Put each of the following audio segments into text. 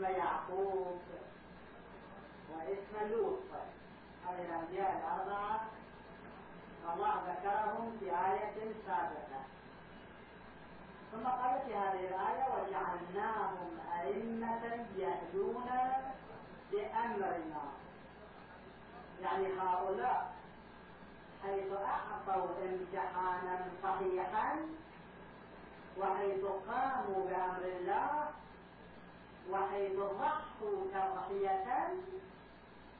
اسم يعقوب واسم لوط. هذه الأنبياء الأربعة. الله ذكرهم في آية سابقة. ثم قال في هذه الآية وجعلناهم أئمة يهدون بأمرنا. يعني هؤلاء حيث أعطوا امتحانا صحيحا وحيث قاموا بأمر الله وحيث ضحوا تضحية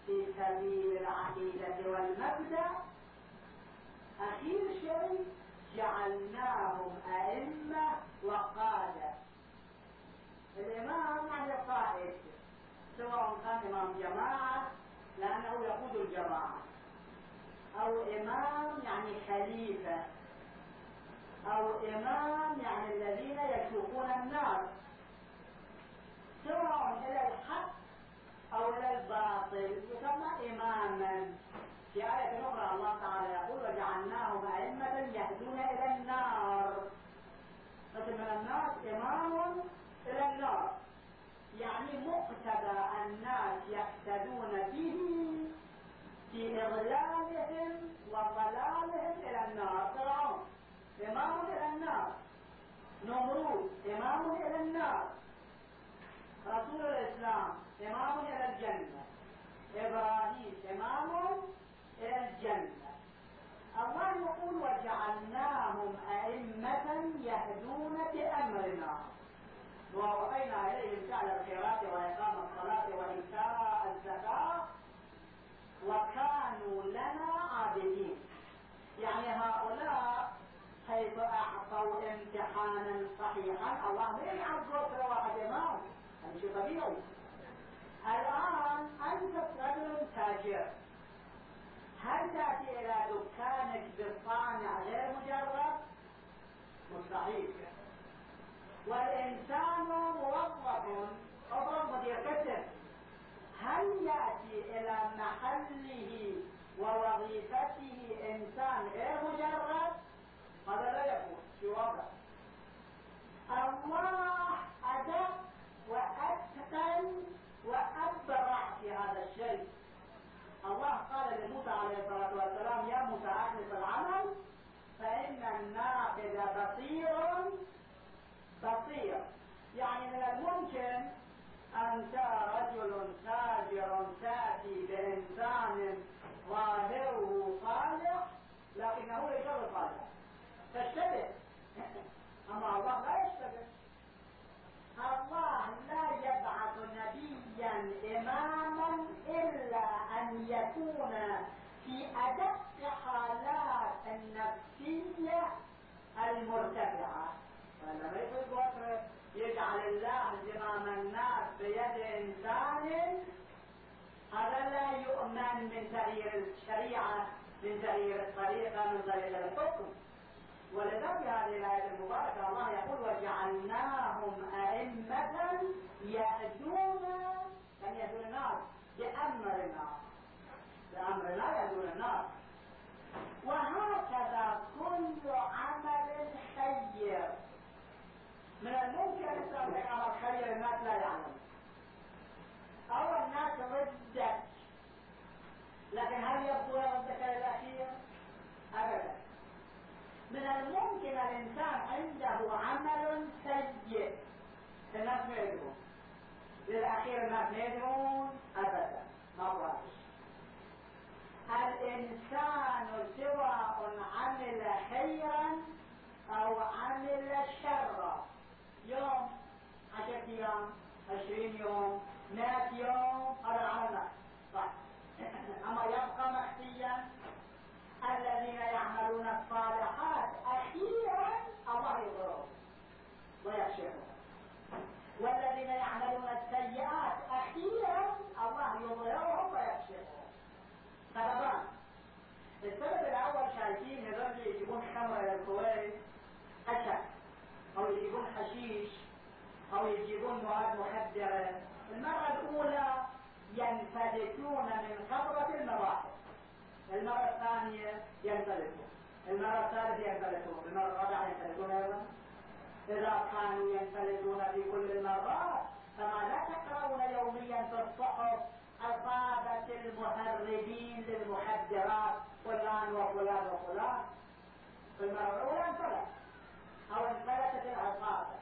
في سبيل العقيدة والمبدأ. أخير شيء جعلناهم أئمة وقادة. الإمام يعني قائد سواء كان إمام جماعة لأنه يقود الجماعة. أو إمام يعني خليفة. أو إمام يعني الذين يسوقون الناس. سواء إلى الحق أو إلى الباطل يسمى إماما. في آية أخرى الله تعالى يقول وجعلناهم أئمة يهدون إلى النار. مثل من الناس إمام إلى النار يعني مقتدى الناس يقتدون به في إضلالهم وضلالهم إلى النار. فرعون إمام إلى النار نمرود إمام إلى النار. رسول الإسلام إمام إلى الجنة. إبراهيم إمام إلى الجنة. الله يقول وجعلناهم أئمة يهدون بأمرنا. ووحينا إليهم فعل الخيرات وإقام الصلاة وإيتاء الزكاة وكانوا لنا عابدين. يعني هؤلاء حيث أعطوا امتحانا صحيحا؟ الله ما كل واحد إمام هذا شيء طبيعي الآن أنت رجل تاجر هل تأتي إلى دكانك بالصانع غير مجرد؟ مستحيل والإنسان موظف مدير قسم هل يأتي إلى محله ووظيفته إنسان غير مجرد؟ هذا لا يكون في واقع الله أدق وأتقن وأبرع في هذا الشيء. الله قال لموسى عليه الصلاة والسلام يا موسى أخلص العمل فإن الناقد بصير بصير. يعني من الممكن أنت رجل تاجر تأتي بإنسان ظاهره صالح لكنه ليس بصالح. تشتبه. أما الله لا يشتبه. الله لا يبعث نبيا إماما إلا أن يكون في أدق حالات النفسية المرتفعة. فلما يقول يجعل الله زمام الناس بيد إنسان. هذا لا يؤمن من تغيير الشريعة من تغيير الطريقة من طريقة الحكم. ولذا في هذه الآية المباركة الله يقول وجعلناهم أئمة يهدون لم يهدون الناس؟ بأمرنا بأمرنا يهدون الناس. وهكذا كل عمل خير من الممكن أن يصير عمل خير الناس لا يعلم. أو الناس ردت لكن هل يبدو ردك الأخير؟ أبدا. من الممكن الإنسان عنده عمل سيء الناس ما يدرون للأخير الناس ما يدرون أبدا ما بواش الإنسان سواء عمل خيرا أو عمل شرا يوم عشرة أيام عشرين يوم مئة يوم هذا العمل صح أما يبقى مخفيا الذين يعملون الصالحات أخيرا الله يضرهم ويكشفهم والذين يعملون السيئات أخيرا الله يضرهم ويكشفهم سببان السبب الأول شايفين الرجل يجيبون خمر إلى الكويت أشك أو يجيبون حشيش أو يجيبون مواد مخدرة. المرة الأولى ينفلتون من خبرة المراحل المرة الثانية ينفلتون المرة الثالثة ينفلتون المرة الرابعة ينفلتون أيضا. إذا كانوا ينفلتون في كل المرات. فما لا تقرأون الصحف أصابت المهربين للمخدرات فلان وفلان وفلان. في المرة الأولى انفلت أو انفلتت العصابة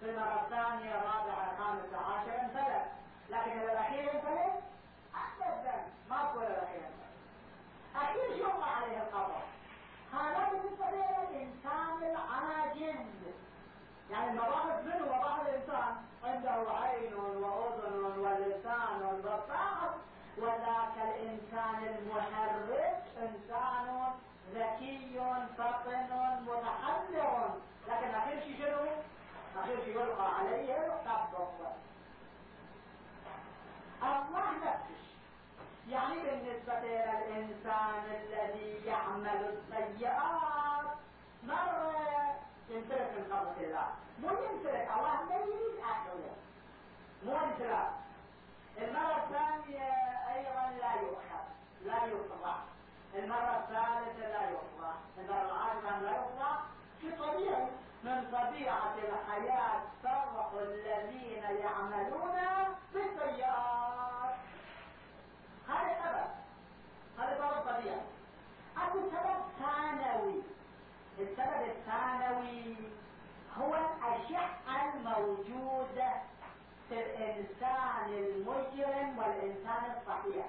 في المرة الثانية الرابعة الخامسة عشرة انفلت لكن الأخير انفلت أبدا ما أقول الأخير. انفلت أخير شو وقع عليه القبر هذا بالنسبة للإنسان العاجز يعني المباحث منه مباحث الإنسان. عنده عين وأذن ولسان وبصر وذاك الإنسان المحرك إنسان ذكي فطن متحذر لكن أخير شيء شنو؟ أخير شيء يلقى عليه القبض الله يعني بالنسبة إلى الإنسان الذي يعمل السيئات مرة ينسلك من خلق الله. مو ينسلك الله ما يريد أحده مو انسلاك المرة الثانية أيضا لا يؤخذ لا يطلع المرة الثالثة لا يطلع المرة العاشرة لا يطلع في طبيعي من طبيعة الحياة فرق الذين يعملون بالسيئات. هذا سبب هذا سبب طبيعي أكو سبب ثانوي. السبب الثانوي هو الأشعة الموجودة في الإنسان المجرم والإنسان الصحيح.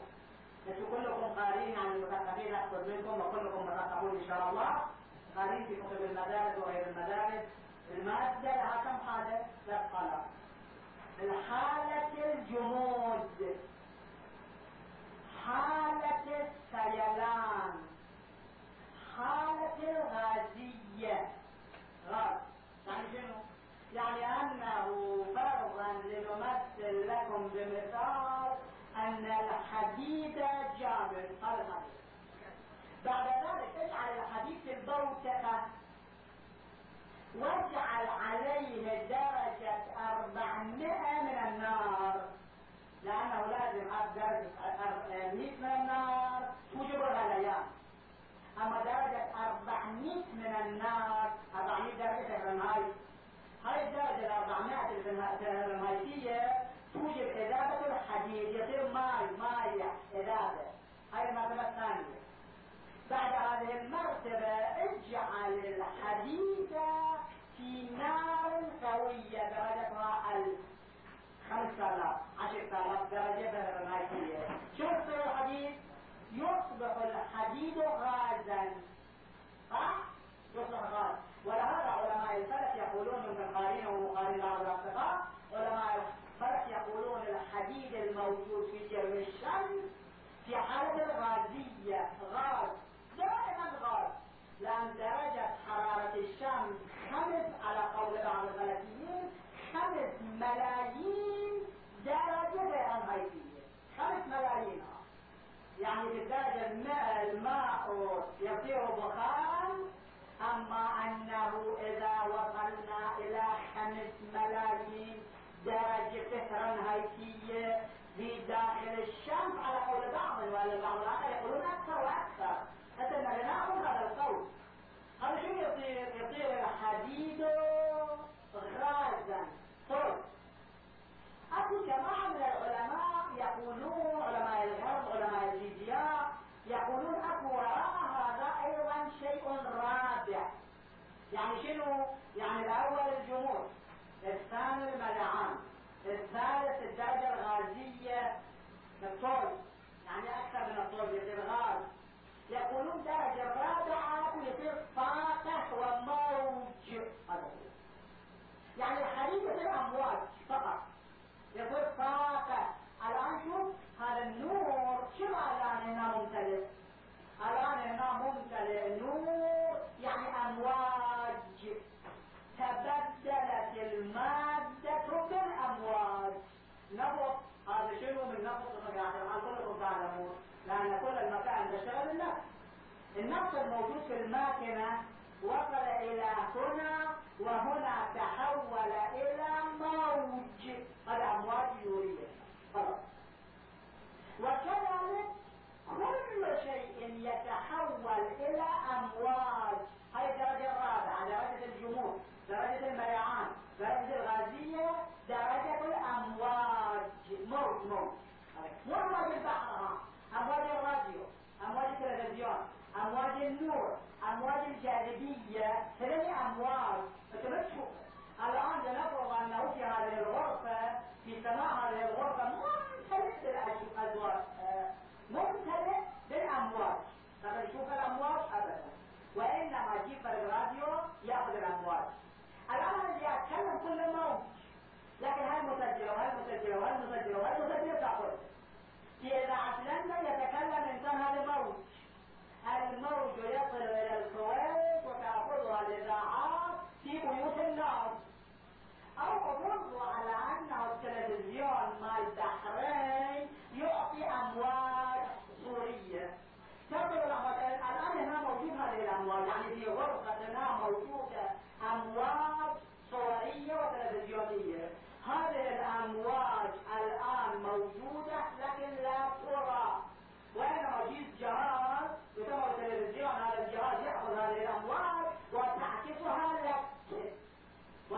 أنتم كلكم قارين عن المثقفين أكثر منكم وكلكم مثقفون إن شاء الله. قارين في كتب المدارس وغير المدارس. المادة لها كم حالة؟ ثلاث حالات. الحالة الجمود. حالة السيلان. حالة الغازية. غاز يعني شنو؟ يعني أنه فرضا لنمثل لكم بمثال أن الحديد جامد الحديد بعد ذلك اجعل الحديد في البوتقة. واجعل عليه درجة أربعمائة من النار. لأنه لازم درجة 100 من النار توجب الغليان أما درجة 400 من النار 400 درجة فهرنهايت هاي الدرجة ال 400 الفهرنهايتية توجب إذابة الحديد يصير ماي ماي إذابة. هاي المرتبة الثانية. بعد هذه المرتبة اجعل الحديد في نار قوية درجتها ألف خمسة آلاف عشرة آلاف درجة فهرنهايتية شو يصير الحديد؟ يصبح الحديد غازا. صح؟ يصبح غاز. ولهذا علماء الفلك يقولون من قارين ومقارين بعض الأصدقاء علماء الفلك يقولون الحديد الموجود في جرم الشمس في حالة الغازية. غاز. دائما غاز. لأن درجة حرارة الشمس خمس على قول بعض الفلكيين خمس ملايين درجة فهرنهايتية خمس ملايين. يعني بالدرجة الماء الماء يصير بخارا أما أنه إذا وصلنا إلى خمس ملايين درجة فهرنهايتية في داخل الشمس على قول بعض والبعض الآخر يقولون أكثر وأكثر. حتى نأخذ هذا القول. هذا شو يصير؟ يصير الحديد غازا طرق أكو جماعة من العلماء يقولون علماء الغرب علماء الفيزياء يقولون أكو وراء هذا أيضا شيء رابع يعني شنو؟ يعني الأول الجمود الثاني الملعان الثالث الدرجة الغازية الطول يعني أكثر من الطول يصير غاز يقولون درجة رابعة يصير طاقة وموج هذا. يعني الحديد يصير أمواج فقط. يصير طاقة الآن شوف هذا النور شو الآن هنا ممتلئ. هنا ممتلئ نور يعني أمواج. تبدلت المادة بالأمواج. نفط هذا شنو من نفط المكان الآن كلكم تعلمون؟ لأن كل المكان تشتغل النفط النفط الموجود في الماكنة وصل إلى هنا وهنا تحول إلى موج. هذا أمواج يورية خلاص. وكذلك كل شيء يتحول إلى أمواج. هاي الدرجة الرابعة درجة الجمود درجة المريعان درجة الغازية درجة الأمواج. موج موج مو امواج البحر ها. أمواج الراديو أمواج التلفزيون أمواج النور هذه أمواج. أنت ما تشوفها الآن لنفرض أنه في هذه الغرفة في سماع هذه الغرفة ممتلئ بالازواج ممتلئ بالامواج طب نشوف الامواج ابدا. وإنما جيب الراديو يأخذ الامواج الآن اللي أتكلم كل موج لكن هاي مسجله وهاي مسجله وهاي مسجله وهاي مسجله تأخذ. في اذاعه لندن يتكلم إنسان هذا موج الموج يصل إلى الكويت وتأخذها الإذاعات في بيوت الناس. أو افرضوا على انه التلفزيون مال البحرين يعطي سورية. تصل الامواج الآن هنا موجود هذه الامواج يعني في غرفتنا موجودة امواج صوريه وتلفزيونية. هذه الامواج الآن موجودة لكن لا ترى وانما جيت جهاز يسمى التلفزيون هذا الجهاز يأخذ هذه الامواج وتعكسها لك.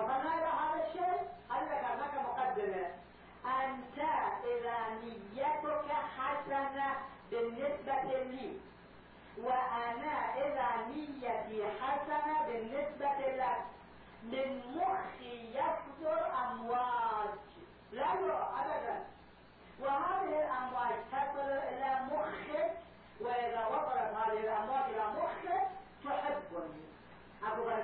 إلى هذا الشيء قال لك هناك مقدمة. أنت إذا نيتك حسنة بالنسبة لي وأنا إذا نيتي حسنة بالنسبة لك من مخي يصدر أمواج. لا ابدا. وهذه الأمواج تصل إلى مخك وإذا وصلت هذه الأمواج إلى مخك تحبني.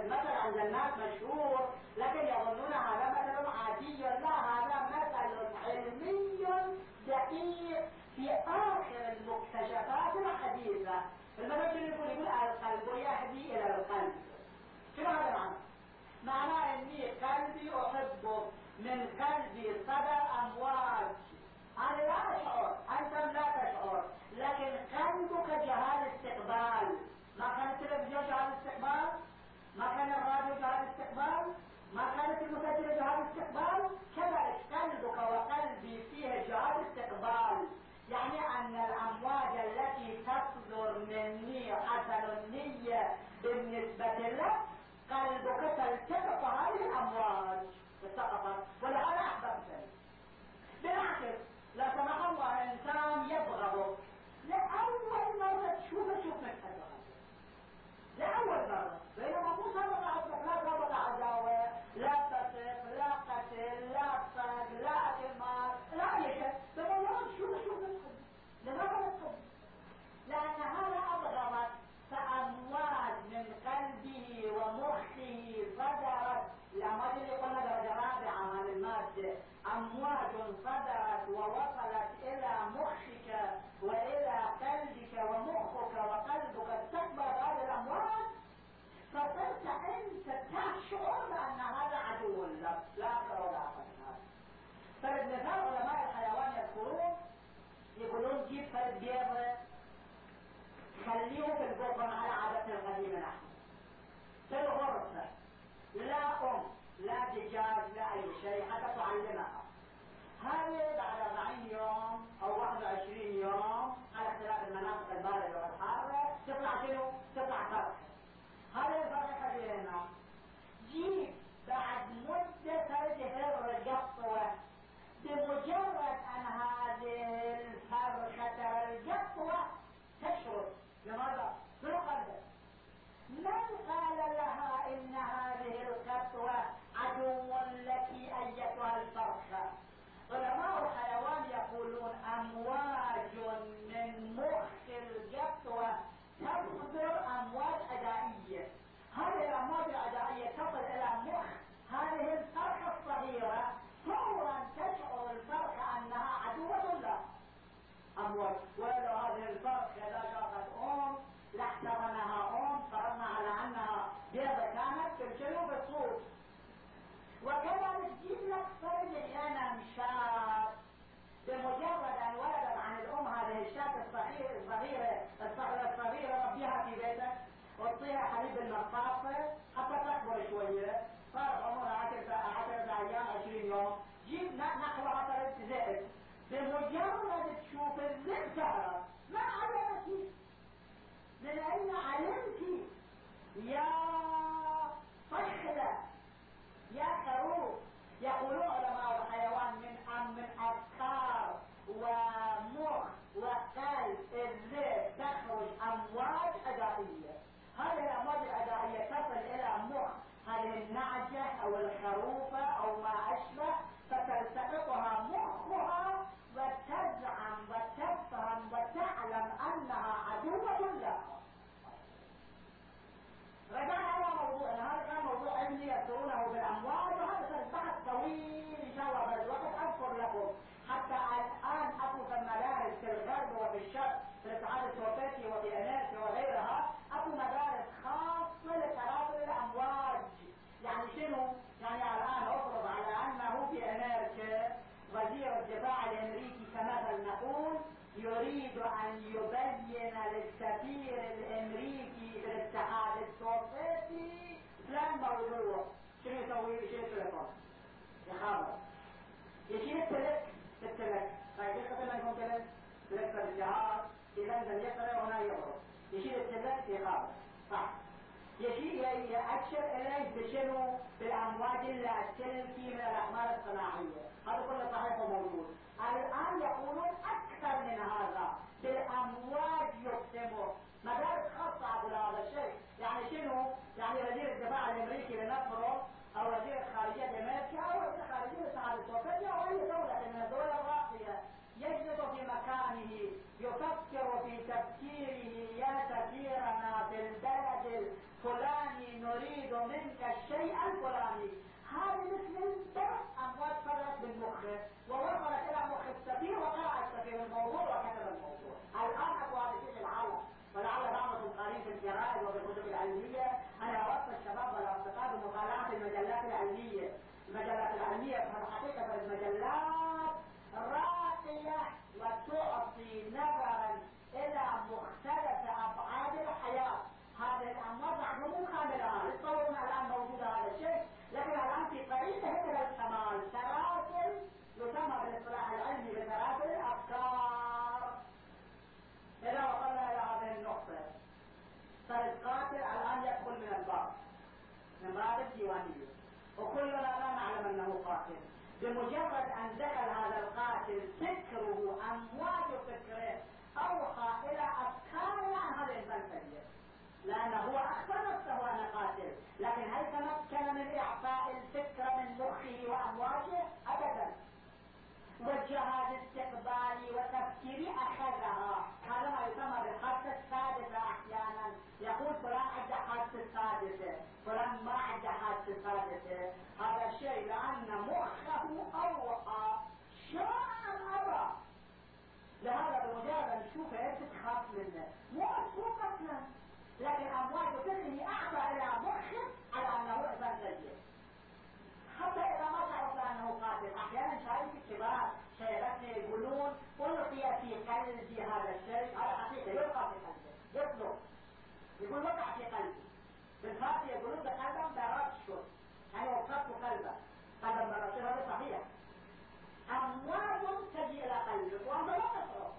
مثل عند الناس مشهور لكن يظنون هذا مثل عادي لا هذا مثل علمي دقيق في آخر المكتشفات الحديثة. المثل يقول يقول القلب يهدي إلى القلب. شنو هذا معنى؟ معناه إني قلبي أحبه من قلبي صدر أمواج. أنا لا أشعر أنتم لا تشعر لكن قلبك جهاز استقبال. ما كان التلفزيون جهاز استقبال؟ ما كان الراديو جهاز استقبال ما كانت المسجلة جهاز استقبال كذلك قلبك وقلبي فيه جهاز استقبال. يعني أن الأمواج التي تصدر مني حسن النية بالنسبة لك قلبك تلتقط هذه الأمواج. التقطت. ولهذا أحببتني. بالعكس لا سمح الله إنسان يبغضك. لأول مرة تشوفه تشوف نفسك لأول مرة. بينما مو سبق عندك لا سبق عداوة لا تثق لا قتل لا صد لا اعتماد. لا أي شيء بينما شوف شوف نفسك لماذا نفسك؟ لأن هذا أبغضك فأمواج من قلبه ومخه صدرت الأمواج اللي قلنا درجة رابعة من المادة أمواج صدرت ووصلت إلى مخك وإلى قلبك ومخك وقلبك استقبل هذه الأمواج فصرت أنت تشعر بأن هذا عدو لك لا أكثر ولا أقل من هذا فرد مثال علماء الحيوان يذكرون يقولون جيب فرد بيضة خليه في الغرفة على عادتنا القديمة نحن في الغرفة لا أم لا دجاج لا أي شيء حتى تعلمها هذه بعد 40 يوم أو 21 يوم على اختلاف المناطق الباردة والحارة تطلع شنو؟ تطلع فرخة هذه الفرخة هنا جيب بعد مدة تظهر القطوة بمجرد أن هذه الفرخة القطوة تشرب لماذا؟ من قلبه من قال لها إن هذه القطوة عدو لك أيتها الفرخة علماء الحيوان يقولون أمواج من مخ القطوة تصدر امواج أدائية؟ هذه الامواج الادائية تصل إلى مخ؟ هذه الصغيرة فورا تشعر الفرخة أنها عدوة له. اموات ولو هذه الفرخة إذا شافت أم لاحترمها أم فرضنا على انها بيضة كانت ترسله بالصوت وكذلك تجيب لك فرد أحيانا شاب بمجرد ان ولدت عن الام الصغيرة الصغيرة الصغيرة الصغيرة ربيها في بيتك وتصيها حليب المصافة حتى تكبر شوية صار عمرها عشرة عشرة أيام عشرين يوم جيب نقوة فرد زائد بمجرد تشوف الذئب تعرف ما علمتي من اين علمتي يا صخلة يا خروف يقولون علماء الحيوان من أم من افكار ومخ وقال الليل تخرج امواج أدائية. هذه الامواج الأدائية تصل إلى مخ هذه النعجة أو الخروفة أو ما أشبه فتلتقطها مخها وتزعم وتفهم وتعلم أنها عدوة لها. رجعنا إلى موضوعنا هذا موضوع علمي يذكرونه بالأموال وهذا كان طويل جواب شاء الله أذكر لكم. حتى الآن اكو في المدارس في الغرب وفي الشرق في الاتحاد السوفيتي وفي أمريكا وغيرها اكو مدارس خاصة لتناول الأمواج. يعني شنو؟ يعني الآن أفرض على أنه في أمريكا وزير الدفاع الأمريكي كمثل نقول يريد أن يبين للسفير الأمريكي في الاتحاد السوفيتي فلان موضوع. شنو يسوي؟ يشيل التليفون يخابر. يشيل التلك. التلك طيب قبل ما يكون تلك؟ تلك الجهاز اذا لم يقرا هنا يقرا يشيل التلك يخابر صح يشير يأشر إليه بشنو؟ بالأمواج اللي تلقي من الأقمار الصناعية. هذا كله صحيح وموجود. الآن يقولون أكثر من هذا. بالأمواج يقسموا. مدارس خاصة على هذا الشيء. يعني شنو؟ يعني وزير الدفاع الأمريكي لنفرض وزير الخارجية الأمريكي أو وزير الخارجية الاتحاد السوفيتي أو أي دولة من الدول الراقية يجلس في مكانه يفكر في تفكيره يا سفيرنا في البلد الفلاني نريد منك الشيء الفلاني. هذه مثل الدرس أموال فرت بالمخ ووصلت إلى مخ السفير وقرأ السفير الموضوع وكتب الموضوع الآن أبو هذا العالم. ولعل بعضكم قارين في الجرائد وفي الكتب العلمية أنا أوصي الشباب والأصدقاء بمطالعة المجلات العلمية. المجلات العلمية في الحقيقة المجلات راقية وتعطي نظرا إلى مختلف أبعاد الحياة. هذه الأمراض مو كاملة يتصورون الآن موجودة هذا الشيء. لكن الآن في طريقة إلى الكمال سلاسل يسمى بالاصطلاح العلمي بسلاسل الأفكار إذا وصلنا إلى هذه النقطة فالقاتل الآن يدخل من الباب باب الديوانية وكلنا لا نعلم أنه قاتل. بمجرد أن دخل هذا القاتل فكره أمواج فكره أوحى إلى أفكار عن الإنسان سيء لأنه هو أخبر نفسه أنا قاتل. لكن هل تمكن من إعطاء الفكرة من مخه وأمواجه؟ أبدا. والجهاد استقبالي وتفكيري أخذها هذا ما يسمى بالحادثة السادسة أحيانا. يقول فلان عنده حادثة سادسة فلان ما عنده حادثة سادسة هذا الشيء لأن مخه أوحى. أم أبى. لهذا بمجرد نشوفه تخاف منه. مو مو قتلا. لكن أمواج فكره أعطى إلى مخه على أنه إنسان سيء حتى إذا ما شعرت أنه قاتل أحيانا شايف الكبار شيبتنا يقولون ألقي في قلبي هذا الشيء. هذا حقيقة يلقى في قلبه يطلق يقول وقع في قلبي بالفارسي يقولون بقلبا برشد يعني وقفت قلبه قلبا برشد هذا صحيح أمواج تجي إلى قلبك وأنت لا تشعر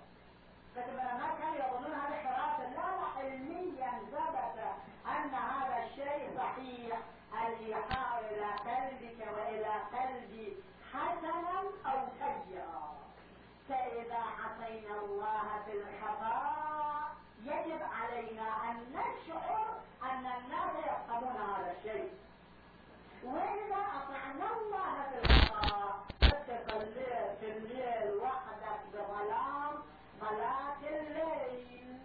لكن الناس كانوا يظنون هذا حراسة لا لا علميا ثبت أن هذا الشيء صحيح الإيحاء إلى قلبك وإلى قلبي حسنا أو سيئا فإذا عصينا الله في الخطأ يجب علينا أن نشعر أن الناس يفهمون هذا الشيء. وإذا أطعنا الله في الخطأ فتقلل في الليل وحدك بظلام صلاة الليل.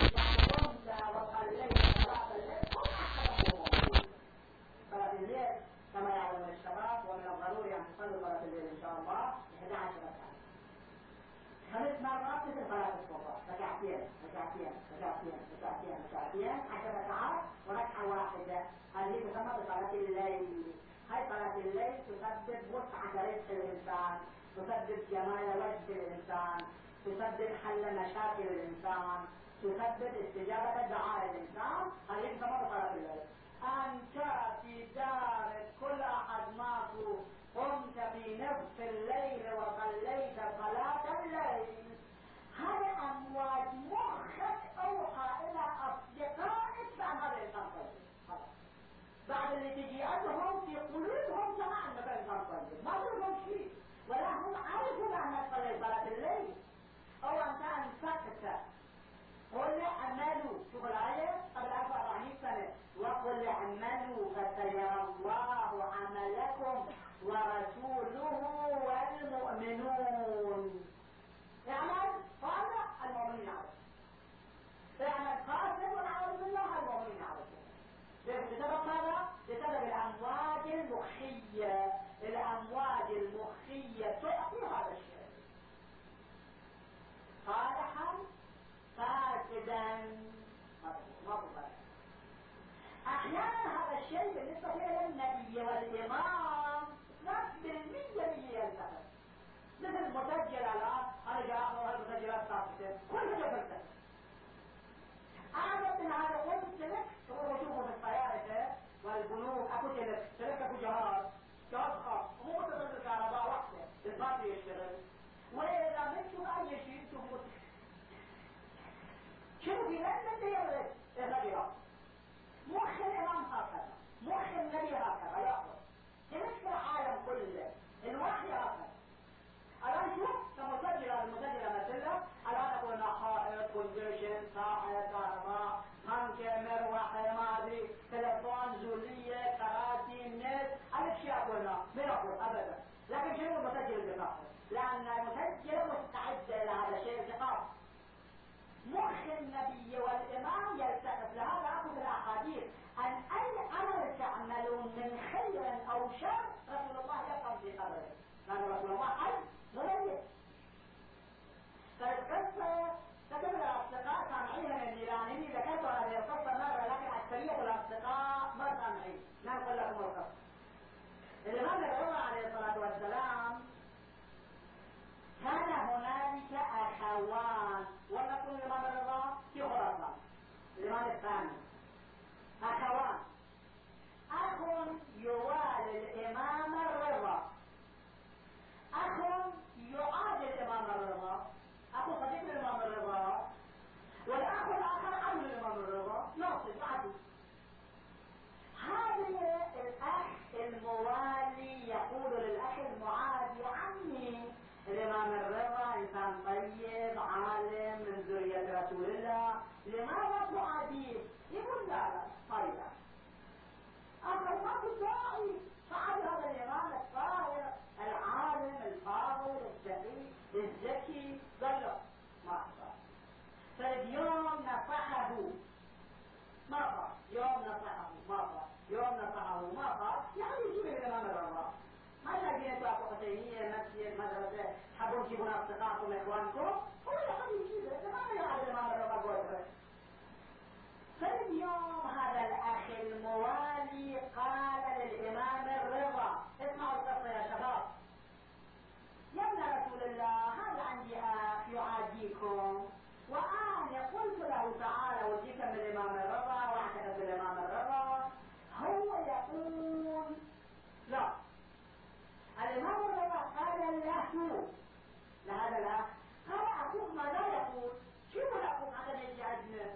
يعني قمت وصليت صلاة الليل. كل أحد صلاة الليل كما يعلم الشباب ومن الضروري أن تصلوا صلاة الليل إن شاء الله. 11 ركعة خمس مرات مثل صلاة الصبح ركعتين ركعتين ركعتين ركعتين ركعتين عشر ركعات وركعة واحدة هذه تسمى بصلاة الليل هاي صلاة الليل تسبب وسعة رزق الإنسان تسبب جمال وجه الإنسان تسبب حل مشاكل الإنسان تسبب استجابة دعاء الإنسان هذه تسمى بصلاة الليل أنت في دارك كل أحد ماتوا قمت في نصف الليل وصليت صلاة الليل هذا أمواج مخك أوحى إلى أصدقائك بأن هذا الإنسان بعد اللي تجيئتهم في قلوبهم سمع أنك إنسان ما لهم شيء. ولا هم عرفوا بأنك صليت صلاة الليل. أو أنت أنفقت قل اعملوا شوف الآية قبل 1400 سنة وقل أعملوا فسيرى الله عليكم ورسوله والمؤمنون. اعمل صالح المؤمنين عليكم اعمل فاسد والعياذ بالله المؤمنين عليكم بسبب ماذا؟ بسبب الامواج المخية. الامواج المخية تعطي هذا الشيء. صالحا فاسدا. أحيانا هذا الشيء بالنسبة إلى النبي والإمام. نفس بالمية مية يلتفت مثل المسجل الان أنا جاء المسجلات ثابتة كلها فلسفة أنا من هذا قلت السلك تقول شوفوا في الطيارة والبنوك. أكو سلك سلك أكو جهاز. جهاز خاص. مو متصل بالكهرباء وحده الباطل يشتغل. وإذا ما تشوف أي شيء تشوف شوف في لن تدير الرجل مخ الامام هكذا. مخ النبي هكذا. ياخذ تمسك العالم كله. الوحي هكذا. ألان شوف كمسجلة المسجلة مثلا ألان قلنا حائط كونفرشن ساعة كهرباء ممكن مروحة ما ادري تلفون زولية كراسي نت. الاشياء قلنا ما يقول أبدا. لكن شنو المسجل اللي لأن المسجل مستعد لهذا الشيء الثقافي مخ النبي والإمام يلتفت لهذا أخذ الأحاديث. أن أي أمر تعملون من خير أو شر رسول الله يقام في قبره. لأن رسول الله حي مميز فالقصة تكتب الأصدقاء سامعيها من الإيرانيين ذكرت هذه القصة مرة لكن أكثرية الأصدقاء ما سامعين. ما نقول لكم القصة. الإمام الرضا عليه الصلاة والسلام كان هنالك أخوان ونقول الإمام الرضا في خراسان الإمام الثاني؟ أخوان أخ يوالي الإمام الرضا. أخ يعادي الإمام الرضا. أخو صديق الإمام الرضا. والأخ الآخر عم الإمام الرضا. ناصر عدو هذا الأخ الموالي يقول للأخ المعادي عمي الإمام الرضا إنسان طيب عالم من ذرية رسول الله لماذا تعاديه؟ يقول لا طيب أخر ما في داعي فعل هذا الإمام الطاهر العالم الفاضل الشقي الذكي قال له ما حصل فاليوم نصحه ما صار يوم نصحه ما صار يوم نصحه ما صار يعني يجيب الإمام الرضا ما اكو حسينيه مسجد مدرسة حبوا تجيبون اصدقائكم إخوانكم؟ هو يحب يجيب ما الامام الرضا قول فاليوم هذا الأخ الموالي قال للإمام الرضا اسمعوا القصة يا شباب. يا ابن رسول الله هذا عندي أخ يعاديكم. وأنا قلت له تعالى وجيك من الإمام الرضا واعتقد بالامام الرضا. هو يقول لا. الإمام الرضا قال له لهذا الأخ قال أخوك ماذا يقول؟ شو أخوك هذا يجي عندنا؟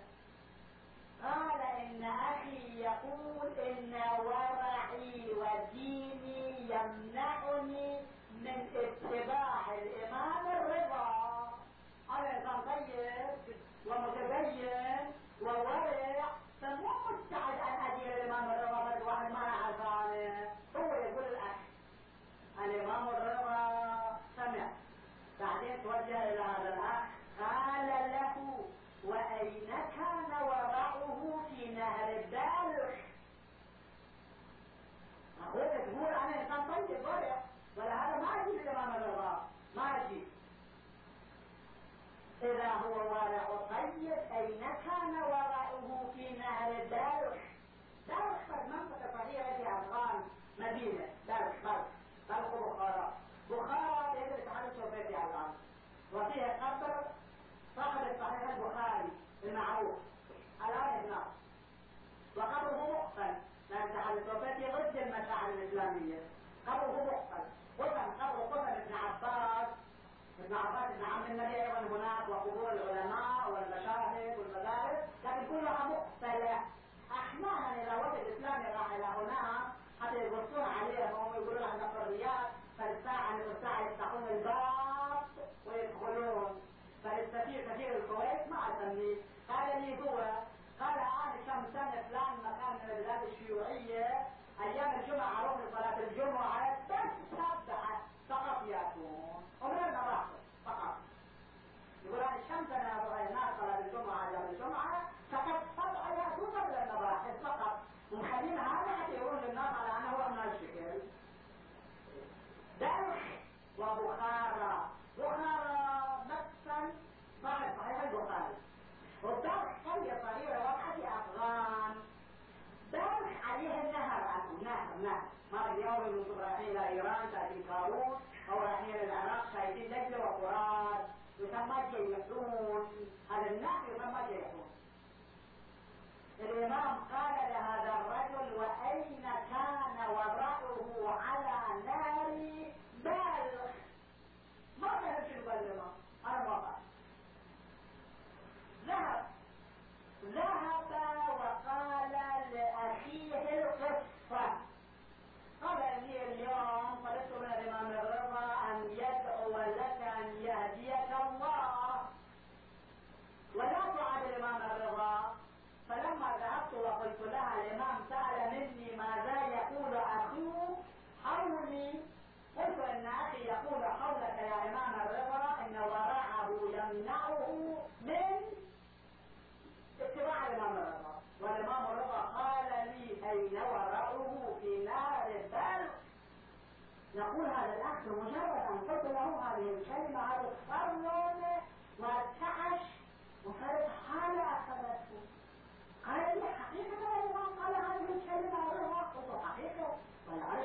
قال إن أخي يقول إن ورعي وديني يمنعني من اتباع الإمام الرضا أنا إنسان طيب ومتدين وورع فمو مستعد أن أدير الإمام الرضا واحد ما أعرف هو يقول الأخ الإمام الرضا سمع. بعدين توجه إلى هذا الأخ قال له وأين كان ورعه في نهر الدالح أقول تقول أنا إنسان طيب ورع ولا هذا ما أجيب الإمام الرضا. ما أجيب إذا هو ورع طيب أين كان ورعه في نهر الدالح دالح منطقة صغيرة في أفغان مدينة. دالح بلخ بلخ بخارى بخارى بيد الاتحاد السوفيتي الآن وفيها قبر صاحب الصحيح البخاري المعروف. الآن هناك وقبره مقفل لأن الاتحاد السوفيتي ضد المشاعر الإسلامية. قبره مقفل قسم قبر قسم ابن عباس. ابن عباس ابن عم النبي أيضا هناك وقبور العلماء والمشاهد والمدارس. لكن كلها مقفله أحيانا إذا وجد الاسلامي راح إلى هناك حتى يبصون عليهم ويقولون عندنا حريات فالساعة من الساعة يفتحون الباب ويدخلون. فالسفير سفير الكويت ما اسميه قال لي هو قال أنا كم سنة فلان مكان من البلاد الشيوعية أيام الجمعة أروح لصلاه الجمعة بس سبحه فقط يكون ومن المراحل فقط. الشمس أنا الناس صلاه الجمعة أيام الجمعة. فقط سبعه ياتون قبل المراحل فقط. ومخلين هذا حتى يقولون للناس على أنه هو من الشكل دلخ وبخارى بخارى مثلا صاحب صحيح البخاري والدلخ قرية صغيرة واضحة في أفغان. دلخ عليه النهر عنه نهر نهر اليوم أنتم رايحين إلى إيران شايفين كاروس أو رايحين العراق شايفين دجله يسمى جيحون هذا يسمى جيحون الإمام قال لهذا الرجل وأين كان وضعه على نار بلخ ما كان في ما قال ذهب. ذهب وقال لأخيه القصة. قال لي اليوم طلبت من الإمام الرضا أن يدعو لك أن يهديك الله. ولا تعد الإمام الرضا فلما ذهبت وقلت لها الإمام سأل مني ماذا يقول أخوه حولي قلت إن أخي يقول حولك يا إمام الرضا إن ورعه يمنعه من اتباع الإمام الرضا والإمام الرضا قال لي أين ورعه في نار البلخ يقول هذا الأخ مجرد أن قلت له هذه الكلمة هذا الصرن وارتعش وصارت حالة أخذته. قال لي حقيقة يا إمام؟ قال هذه الكلمة أروها قلت حقيقة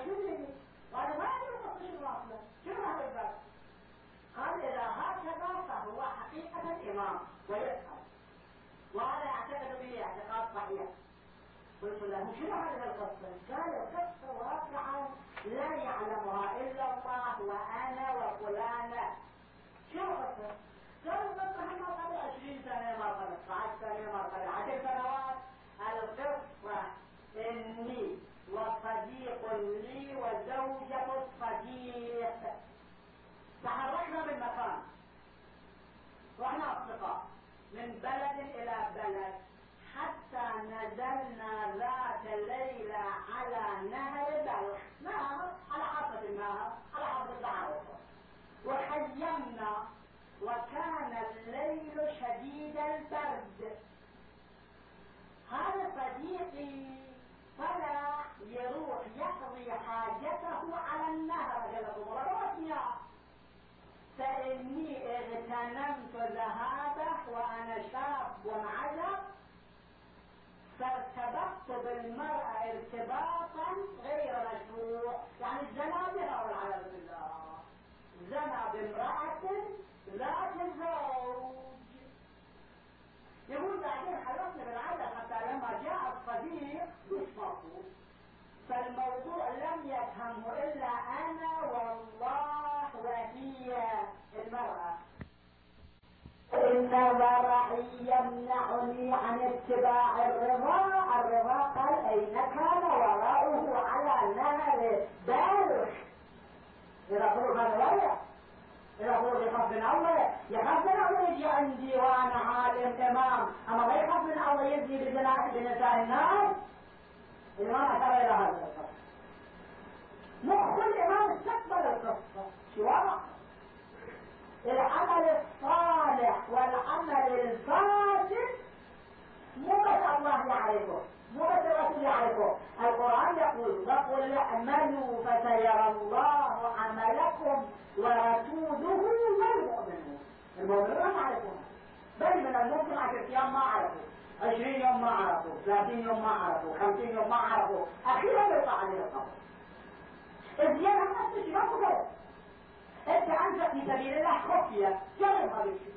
شو بدي وأنا ما أدري شو واصلة شنو هذا الباب قال إذا هكذا فهو حقيقة إمام ويفهم. وهذا أعتقد صحيح قلت له شنو هذه القصة؟ قال القصة واقعا لا يعلمها إلا الله وأنا وفلانة شنو القصة؟ قالوا بس إحنا قبل 20 سنة ما قبل 12 سنة ما قبل 10 سنوات. القصة إني وصديق لي وزوجة الصديق. تحركنا من مكان وإحنا أصدقاء من بلد إلى بلد. حتى نزلنا ذات ليلة على نهر بلخ نهر؟ على حافة النهر على حافة العرب وخيمنا وكان الليل شديد البرد. هذا صديقي طلع يروح يقضي حاجته على النهر. قال فإني اغتنمت ذهابه وأنا شاب عجب فارتبطت بالمرأة ارتباطا غير مشروع. يعني الزنابرة والعياذ بالله. زنى بامرأة ذات الزوج يقول بعدين حرصنا بالعادة حتى لما جاء الصديق مش فالموضوع لم يفهمه إلا أنا إن ورعي يمنعني عن اتباع الرضا. الرضا قال أين كان وراءه على نهر إذا قلوا هذا ولا هو يخاف من الله يخاف من الله يجي عندي وأنا عالم تمام. أما ما يخاف من الله يجي بزنا بنساء الناس الإمام أشار إلى هذا القصة مخ الإمام استقبل القصة شو وضع؟ العمل الصالح والعمل الفاسد مو بس الله يعرفه مو بس الرسول يعرفه. القرآن يقول وقل اعملوا فسيرى الله عملكم ورسوله والمؤمنون. المؤمنون ما يعرفون بل من الممكن عشر أيام ما عرفوا عشرين يوم ما عرفوا ثلاثين يوم ما عرفوا خمسين يوم ما عرفوا أخيرا يطلع عليه القبر. الزيادة نفس الشيء ما أنت انفق في سبيل الله خفية. جرب هذا الشيء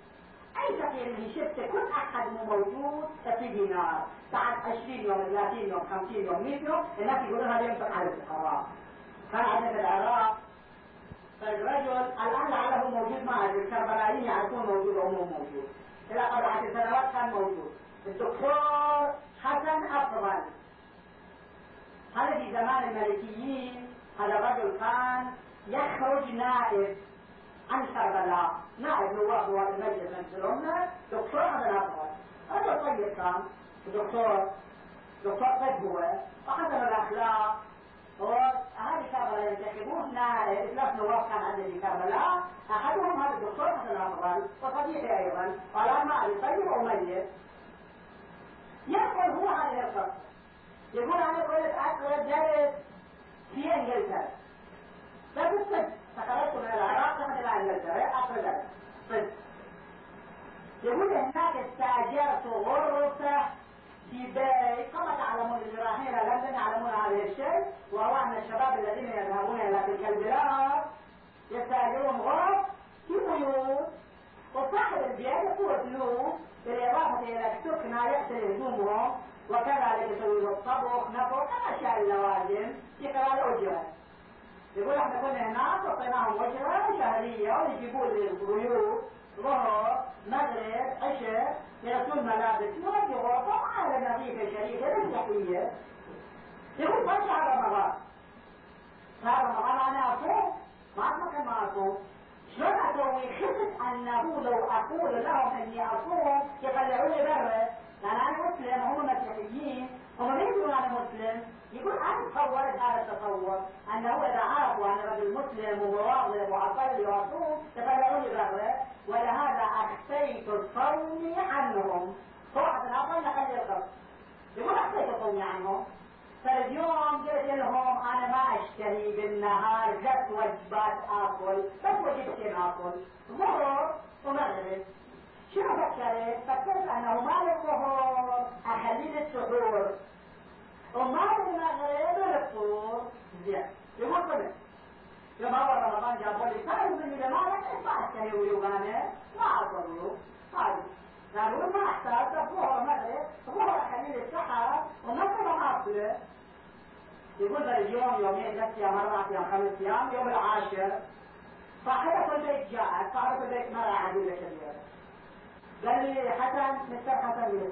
أي فقير اللي شفته كل أحد مو موجود. في دينار. بعد 20 يوم 30 يوم 50 يوم 100 يوم الناس يقولون هذا ينفق على الفقراء كان عندنا في العراق فالرجل الآن لعله موجود ما ادري الكربلائيين يعرفون موجود أو مو موجود. إلى قبل سنوات كان موجود. الدكتور حسن أفضل. هذا في زمان الملكيين. هذا الرجل كان يخرج نائب عن كربلاء نائب نواب نواب المجلس من الأمة دكتور حسن افضل رجل طيب كان دكتور دكتور طب هو وحسن الاخلاق وهذه كربلاء ينتخبون ثلاث نواب كان عندنا في كربلاء احدهم هذا الدكتور حسن الافضل وصديقي أيضا قال ما طيب ميت يقول هو هذه القصة يقول أنا قلت اقرا جلس في انجلترا فبالصدق فخرجت من العراق رحت إلى انجلترا اقرا جلس صدق يقول هناك استاجرت غرفه في كما تعلمون الجراحين لندن يعلمون هذا الشيء وهو ان الشباب الذين يذهبون إلى تلك البلاد يستاجرون غرف في بيوت وصاحب البيت يقول فلوس بالاضافه إلى السكنى يغسل هدومهم وكذلك يسوي له الطبخ نفق الاشياء اللوازم يقرا الاجره يقول إحنا كنا هناك اعطيناهم اجره شهريه ويجيبوا لي البيوت ظهر مغرب عشاء يغسلون ملابس ما في غرفة على نظيفة شريفة بالتحية يقول ما شهر رمضان شهر رمضان أنا أصوم ما أتمكن ما أصوم شلون أسوي خفت أنه لو أقول لهم إني أصوم يطلعوني برا لأن أنا مسلم هم مسيحيين هم ما يقولون أنا مسلم. يقول أنا تصورت هذا التصور أنه إذا عرفوا أن رجل مسلم ومواظب وأصلي وأصوم يطلعوني برا ولهذا أخفيت الصوم عنهم. صراحة أصلا خلي الخط يقول أخفيت الصوم عنهم. فاليوم قلت لهم أنا ما أشتهي بالنهار ثلاث وجبات آكل بس وجبتين آكل. ظهر ومغرب. شنو فكرت؟ فكرت أنه مال الظهر أخليه للسحور ومال المغرب للفطور زين. يقول كله يوم أول رمضان جابوا لي تعرف من اللي ما لك ما اشتهي ويوم أنا ما اعرف ويوم هذه قالوا ما أحتاج. الظهر مغرب الظهر اخليه للسحر ومغرب اكله يقول لي اليوم يومين ثلاث أيام أربع أيام خمس أيام يوم العاشر. صاحبة البيت جاءت صاحبة البيت ما راح أقول لك اليوم. قال لي حسن مستر حسن لي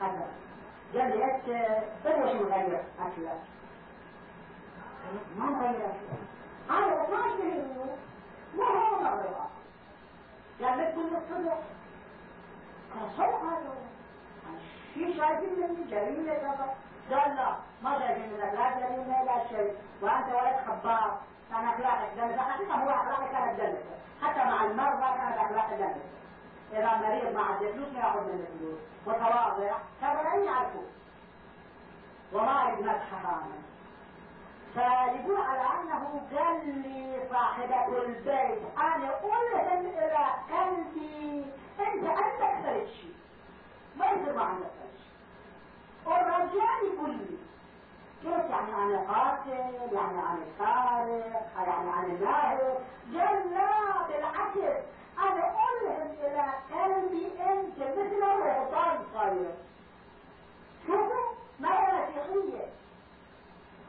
حسن. قال لي إيش طيب شو مغير اكلك ما مغير اكلك هذا ما اشتهي ما هو مغرب قال لك كل الصبح. قال صوت هذا في شايفين مني جايين لك قال لا ما شايفين منك لا جايين لا شيء وأنت ولد خبار. كان أخلاقك جلسه حقيقه هو أخلاقك كانت جلسه حتى مع المرضى كانت أخلاقك جلسه إذا مريض ما عنده فلوس ما يأخذ منه فلوس متواضع لا يعرفه وما مدح حراما. فيقول على أنه قال لي صاحبة البيت. أنا ألهم إلى قلبي إنت عندك ثلاث شيء ما يصير ما عندك ثلاث شيء والرجال يقول لي كيف يعني أنا قاتل يعني أنا سارق يعني أنا ناهب قال لا بالعكس أنا ألهم إلى قلبي أنت مثل الرهبان صاير شوفوا ما هي مسيحيه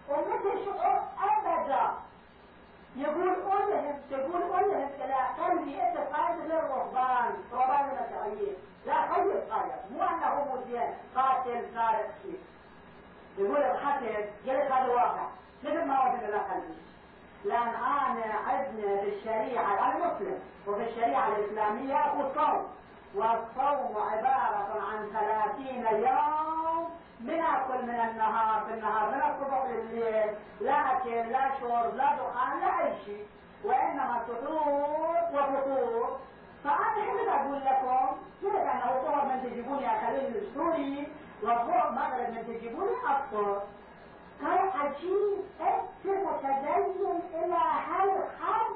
ومثل شعور أبدا. يقول ألهم تقول ألهم إلى قلبي أنت قائد للرهبان رهبان المسيحيين لا خير قائد مو أنه مزيان قاتل سارق شيء. يقول الحسد جلس هذا واقع. مثل ما وصل إلى قلبي لأن أنا عندنا في الشريعة أنا مسلم وفي الشريعة الإسلامية هو الصوم. والصوم عبارة عن ثلاثين يوم بناكل من النهار في النهار من الصبح لليل لا أكل لا شرب لا دخان لا أي شيء. وإنما سحور وفطور فانا حبيت أقول لكم كيف انه الظهر من تجيبوني اخليني السوري والظهر مغرب من تجيبوني أفطر. قال عجيب انت متدين إلى هالحد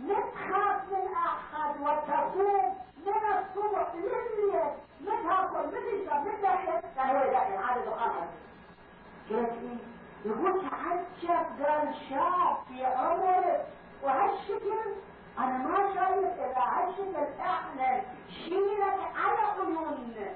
نتخاف من أحد وتصوم من الصبح لليل متاكل متشرب متدخل كان هو داخل هذا دخان قلت يقول تعجب قال شاب في عمره وهالشكل أنا ما شايف إذا هالشكل إحنا شيلك على عيوننا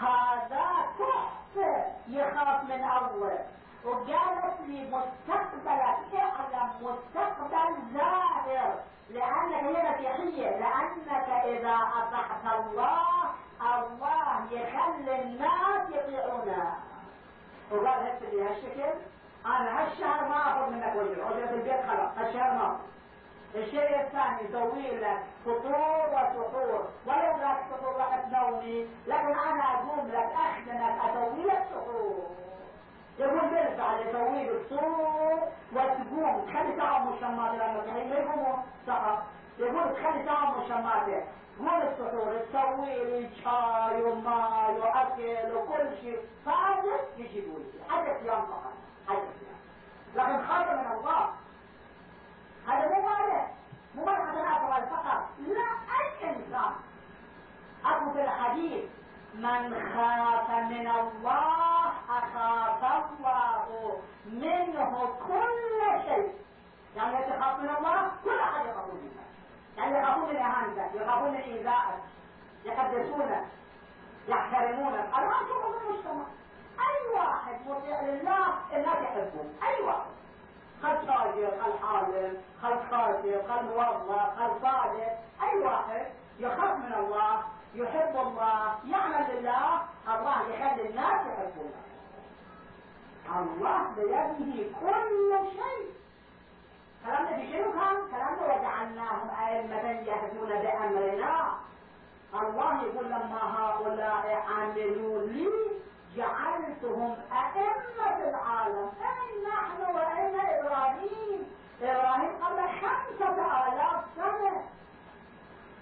هذا تحفة يخاف من أول. وقالت لي مستقبلك اعلم مستقبل زاهر لانك هي مسيحيه لأنك إذا اطعت الله الله يخلي الناس يطيعونه وقال هسه لي هالشكل أنا هالشهر ما أخذ منك وجه اجره البيت خلاص هالشهر ما الشيء الثاني يسوي لك فطور وسحور. ولو لك فطور وقت نومي لكن أنا أقوم لك اخدمك أسوي لك سحور يقول يسوي لك صوت وتقوم. تخلي تعب مشمات لما تحين ما يقوموا. سقط يقول تخلي تعب مشمات. قول السحور تسوي لي شاي وماي وأكل وكل شيء. فعلا يجيبوا لي. حدث يوم فقط حدث يوم لكن خاف من الله. هذا مو مالك مو عشان افضل فقط لا اي انسان اكو في الحديث. من خاف من الله أخاف الله. منه كل شيء. يعني يتخاف من الله كل أحد يخافون منه يعني يخافون من إهانتك يخافون من إيذائك يقدسونك يحترمونك الآن شوفوا المجتمع أي واحد مطيع لله الناس يحبون أي واحد. خل تاجر خل حالم خل خاسر خل موظف خل صادق. أي واحد يخاف من الله يحب الله يعمل لله الله يخلي الناس يحبونه. الله بيده كل شيء. كلامنا في شنو كان؟ كلامنا وجعلناهم أئمة يهدون بأمرنا. الله يقول لما هؤلاء عملوا لي جعلتهم أئمة العالم أين نحن وأين إبراهيم. إبراهيم قبل خمسة آلاف سنة.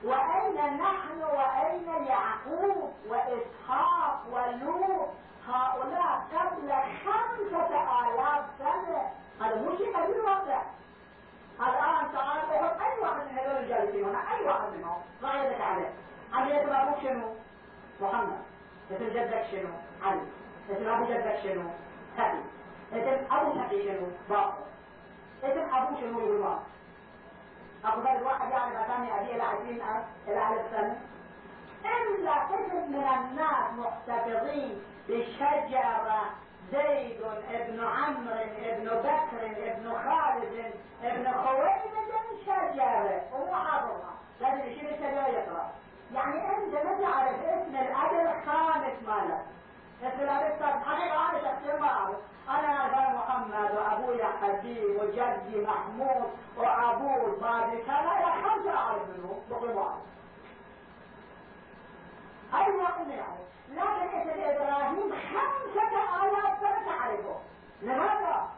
وأين نحن وأين يعقوب وإسحاق ولوط هؤلاء قبل خمسة آلاف سنة. هذا مو شيء قليل واقع. الآن تعال أخذ أي واحد من هذول الجالسين هنا أي واحد منهم؟ ما يدك عليه. علي اسم أبوك شنو؟ محمد. اسم جدك شنو؟ علي اسم أبو جدك شنو؟ تقي اسم أبو تقي شنو؟ باقر اسم أبو شنو يقول أفضل الواحد يعرف أسامي أبيه إلى عشرين إلى ألف سنة. إلا اسم من الناس محتفظين بشجرة زيد ابن عمرو ابن بكر ابن خالد ابن خويلد شجرة. ومو حافظها لازم يشيل الشجرة يقرأ يعني أنت ما تعرف اسم الأب الخامس مالك اسم الأب السادس حقيقة أنا أبا محمد وأبوي حبيب وجدي محمود وأبوه بعد كذا إلى خمسة أعرف منه بقول واحد أي واحد يعرف لكن اسم إبراهيم خمسة آلاف سنة تعرفه لماذا؟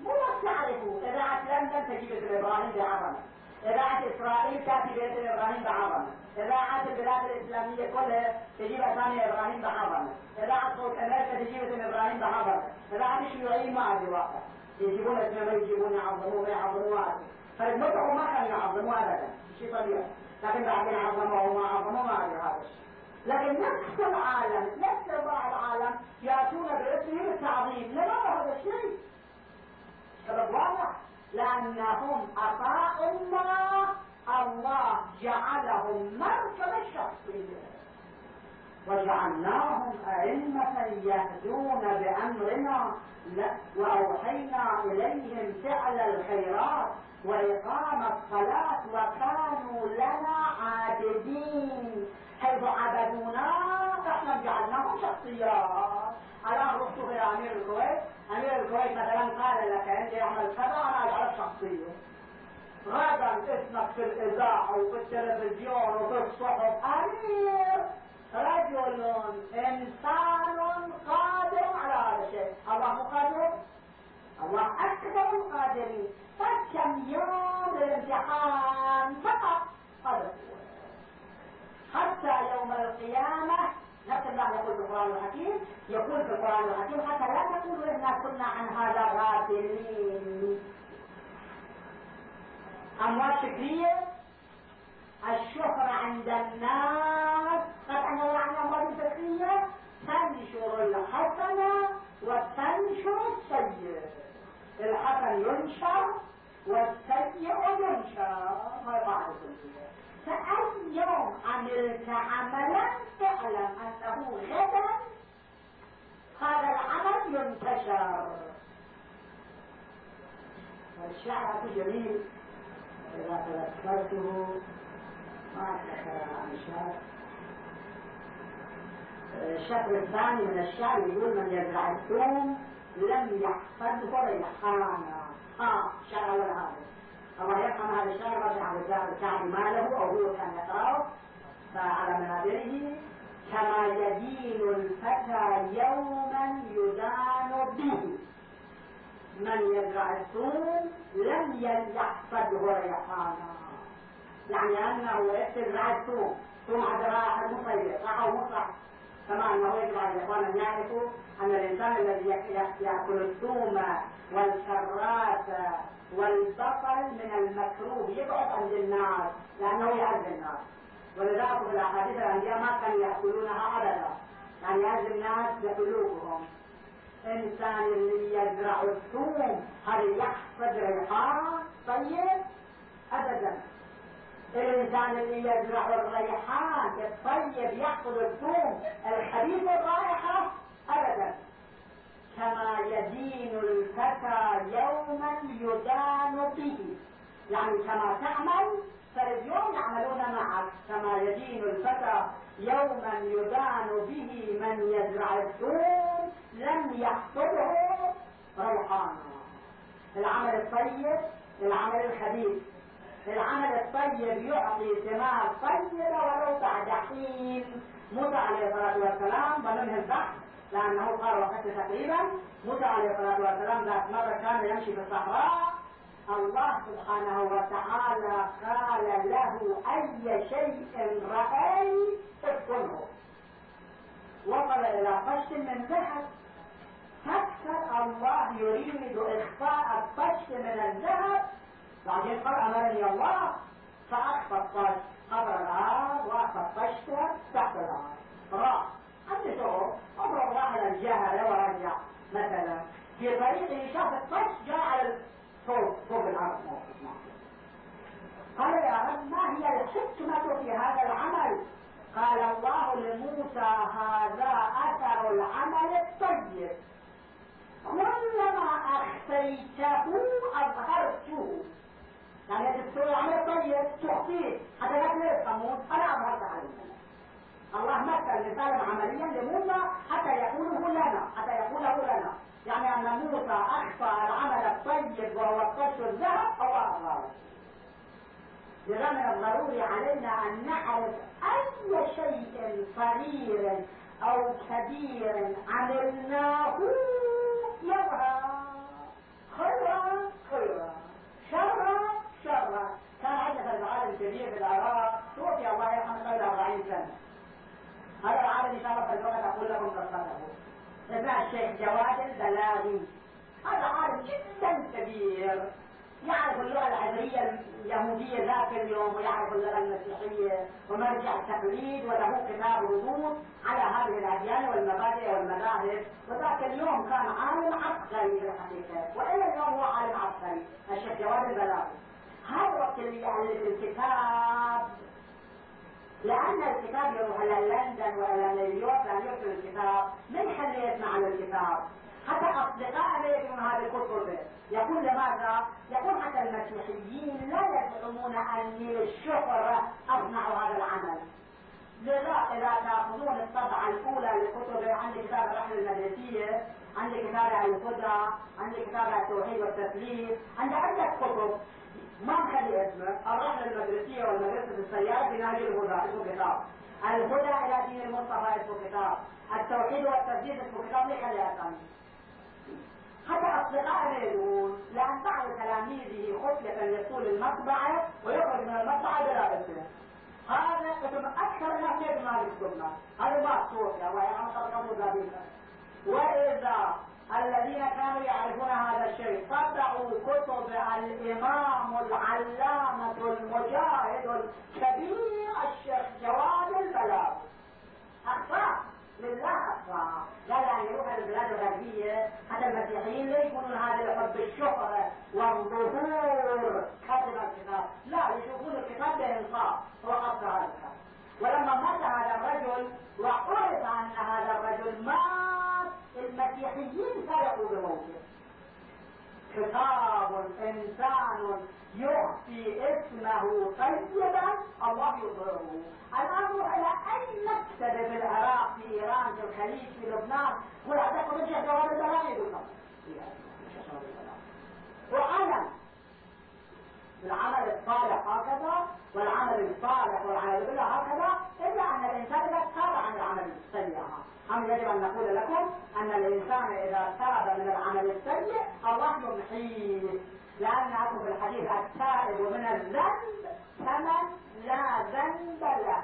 مو بس تعرفه إذاعة لندن تجيب اسم إبراهيم بعظمة إذاعة إسرائيل تأتي باسم إبراهيم بعظمة إذاعة البلاد الإسلامية كلها تجيب أسامي إبراهيم بعظمة إذاعة صوت أمريكا تجيب اسم إبراهيم بعظمة إذاعة الشيوعيين ما أدري واقع. يجيبون اسمه ما يجيبون يعظموه ما يعظموه فالمدعو ما كانوا يعظموه أبدا شيء طبيعي. لكن بعدين عظموه وما عظموه ما أدري هذا الشيء. لكن نفس العالم نفس العالم يأتون باسمه التعظيم لماذا هذا الشيء؟ سبب واضح. لأنهم أطاعوا الله. الله جعلهم مركب الشخصية وجعلناهم أئمة يهدون بأمرنا. وأوحينا إليهم فعل الخيرات وإقام الصلاة وكانوا لنا عابدين. حيث عبدونا فاحنا جعلناهم شخصيات الآن رحت إلى أمير الكويت. أمير الكويت مثلا قال لك أنت اعمل كذا أنا أجعلك شخصية. غدا اسمك في الإذاعة وفي التلفزيون وفي الصحف. أمير! رجل إنسان قادر على هذا الشيء. الله قادر؟ الله أكبر القادرين فكم يوم للامتحان فقط؟ هذا حتى يوم القيامة نفس الله يقول في القرآن الحكيم يقول في القرآن الحكيم حتى لا تقولوا إنا كنا عن هذا غافلين. أموال فكرية الشهرة عند الناس. قد الله عن أموال فكرية تنشر الحسنة وتنشر السيء الحسن ينشر والسيء ينشر. ما يقع فأي يوم عملت عملا اعلم أنه غدا هذا العمل ينتشر. والشعر جميل. إذا تذكرته ما أتذكر عن الشعر. الشكل الثاني من الشعر يقول من يزرع الثوم لم يحفظه ريحانا ها شعر هذا؟ الله يرحم هذا الشعر رجع الكعب ماله أو هو كان يقرأه فعلى منابره كما يدين الفتى يوما يدان به. من يزرع الثوم لم يحصده ريحانا يعني أنه يزرع الثوم ثم هذا راح المصير راح مصلح كما انه يجب على الإخوان ان يعرفوا أن الإنسان الذي ياكل الثوم والكرات والبصل من المكروه يبعد عن الناس لأنه يعز الناس ولذلك في الأحاديث الأنبياء ما كانوا يأكلونها أبدا. يعني يعز الناس بقلوبهم إنسان اللي يزرع الثوم هل يحصد ريحان طيب؟ ابدا. الانسان اللي يزرع الريحان الطيب يحصد الثوم الخبيث الرائحه ابدا. كما يدين الفتى يوما يدان به. يعني كما تعمل فاليوم يعملون معك. كما يدين الفتى يوما يدان به من يزرع الثوم لم يحصده ريحانا العمل الطيب العمل الخبيث. العمل الطيب يعطي ثمار طيبة ولو بعد حين موسى عليه الصلاة والسلام ضمنه البحث لأنه قال وقت تقريبا. موسى عليه الصلاة والسلام ذات مرة كان يمشي في الصحراء. الله سبحانه وتعالى قال له أي شيء رأيت ادخله وصل إلى قش من ذهب. فكر الله يريد إخفاء الطش من الذهب. بعدين قال أمرني الله فأخفى الطش قبر الآن وأخفى الطش تحت الآن راح حدثه اضرب واحد الجهل ورجع. مثلا في طريقه شاف الطش جاء على فوق فوق الأرض. قال يا رب ما هي؟ الحكمة في هذا العمل. قال الله لموسى هذا أثر العمل الطيب. كلما أخفيته أظهرته. يعني تسوي العمل الطيب تخفيه حتى لا تفهمون أنا أظهرت عليه الله مثل مثالا عمليا لموسى حتى يقوله لنا حتى يقوله لنا. يعني أن موسى أخفى العمل الطيب وهو الطش الذهب الله اظهره لذا من الضروري علينا أن نعرف أي شيء صغير أو كبير عملناه يظهر خيرا خيرا شرا شرا كان كبير في العراق توفي الله يرحمه قبل 40 سنة. هذا العالم ان شاء الله في الوقت أقول لكم قصته اسمع الشيخ جواد البلاغي. هذا عالم جدا كبير. يعرف اللغة العبرية اليهودية ذاك اليوم ويعرف اللغة المسيحية ومرجع التقليد وله كتاب ردود على هذه الأديان والمبادئ والمذاهب. وذاك اليوم كان عالم عبقري في الحقيقة. وإلى اليوم هو عالم عبقري الشيخ جواد البلاغي. الوقت اللي يالف الكتاب. لأن الكتاب يروح إلى لندن وإلى نيويورك لأن الكتاب. من خليه يسمع عن الكتاب؟ حتى أصدقائه لا يكتبون هذه الكتب. يقول لماذا؟ يقول حتى المسيحيين لا يزعمون أني للشهرة أصنع هذا العمل. لذا إذا تأخذون الطبعة الأولى للكتب عندي كتاب الرحلة المدرسية عندي كتاب الهدى عندي كتاب التوحيد والتثليث عندي عدة كتب. نخلي اسمه. الرحلة المدرسية والمدرسة السيارة نهج الهدى اسمه كتاب. الهدى إلى دين المصطفى اسمه كتاب. التوحيد والتسديد اسمه كتاب. ليه خلي أسامي حتى أصدقائنا يقول لأن بعض تلاميذه خفية يطول المطبعة ويخرج من المطبعة بلا اسمه هذا كتب أكثر الناس يجمع هذه هذا ما صوت يا الله يا وإذا الذين كانوا يعرفون هذا الشيء. طبعوا كتب الإمام العلامة المجاهد الكبير الشيخ جواد البلاغ. أخفى. لله أخفى. قال يعني يروح البلاد الغربية حتى المسيحيين لا يكونون هذا الحب الشهرة والظهور. كتب الكتاب. لا يشوفون الكتاب بإنصاف. وقد هذا الكتاب. ولما مات هذا الرجل وعرف أن هذا الرجل مات المسيحيين فرقوا بموته خطاب انسان يخفي اسمه طيبا الله يظهره الان روح إلى اي مكتب في العراق في ايران في الخليج في لبنان ولا تاخذ جواد البلاغي يقول وعلم العمل الصالح هكذا والعمل الصالح والعمل بالله هكذا إلا أن الإنسان إذا تاب عن العمل أم يجب أن نقول لكم أن الإنسان إذا تاب من العمل السيء الله يمحيه. لأنه في الحديث التائب من الذنب كمن لا ذنب له.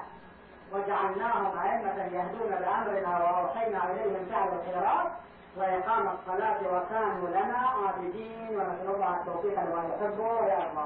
وجعلناهم أئمة يهدون بأمرنا وأوحينا إليهم فعل الخيرات. وإقام الصلاة وكانوا لنا عابدين ونسأل الله التوفيق لما يحبه ويرضى.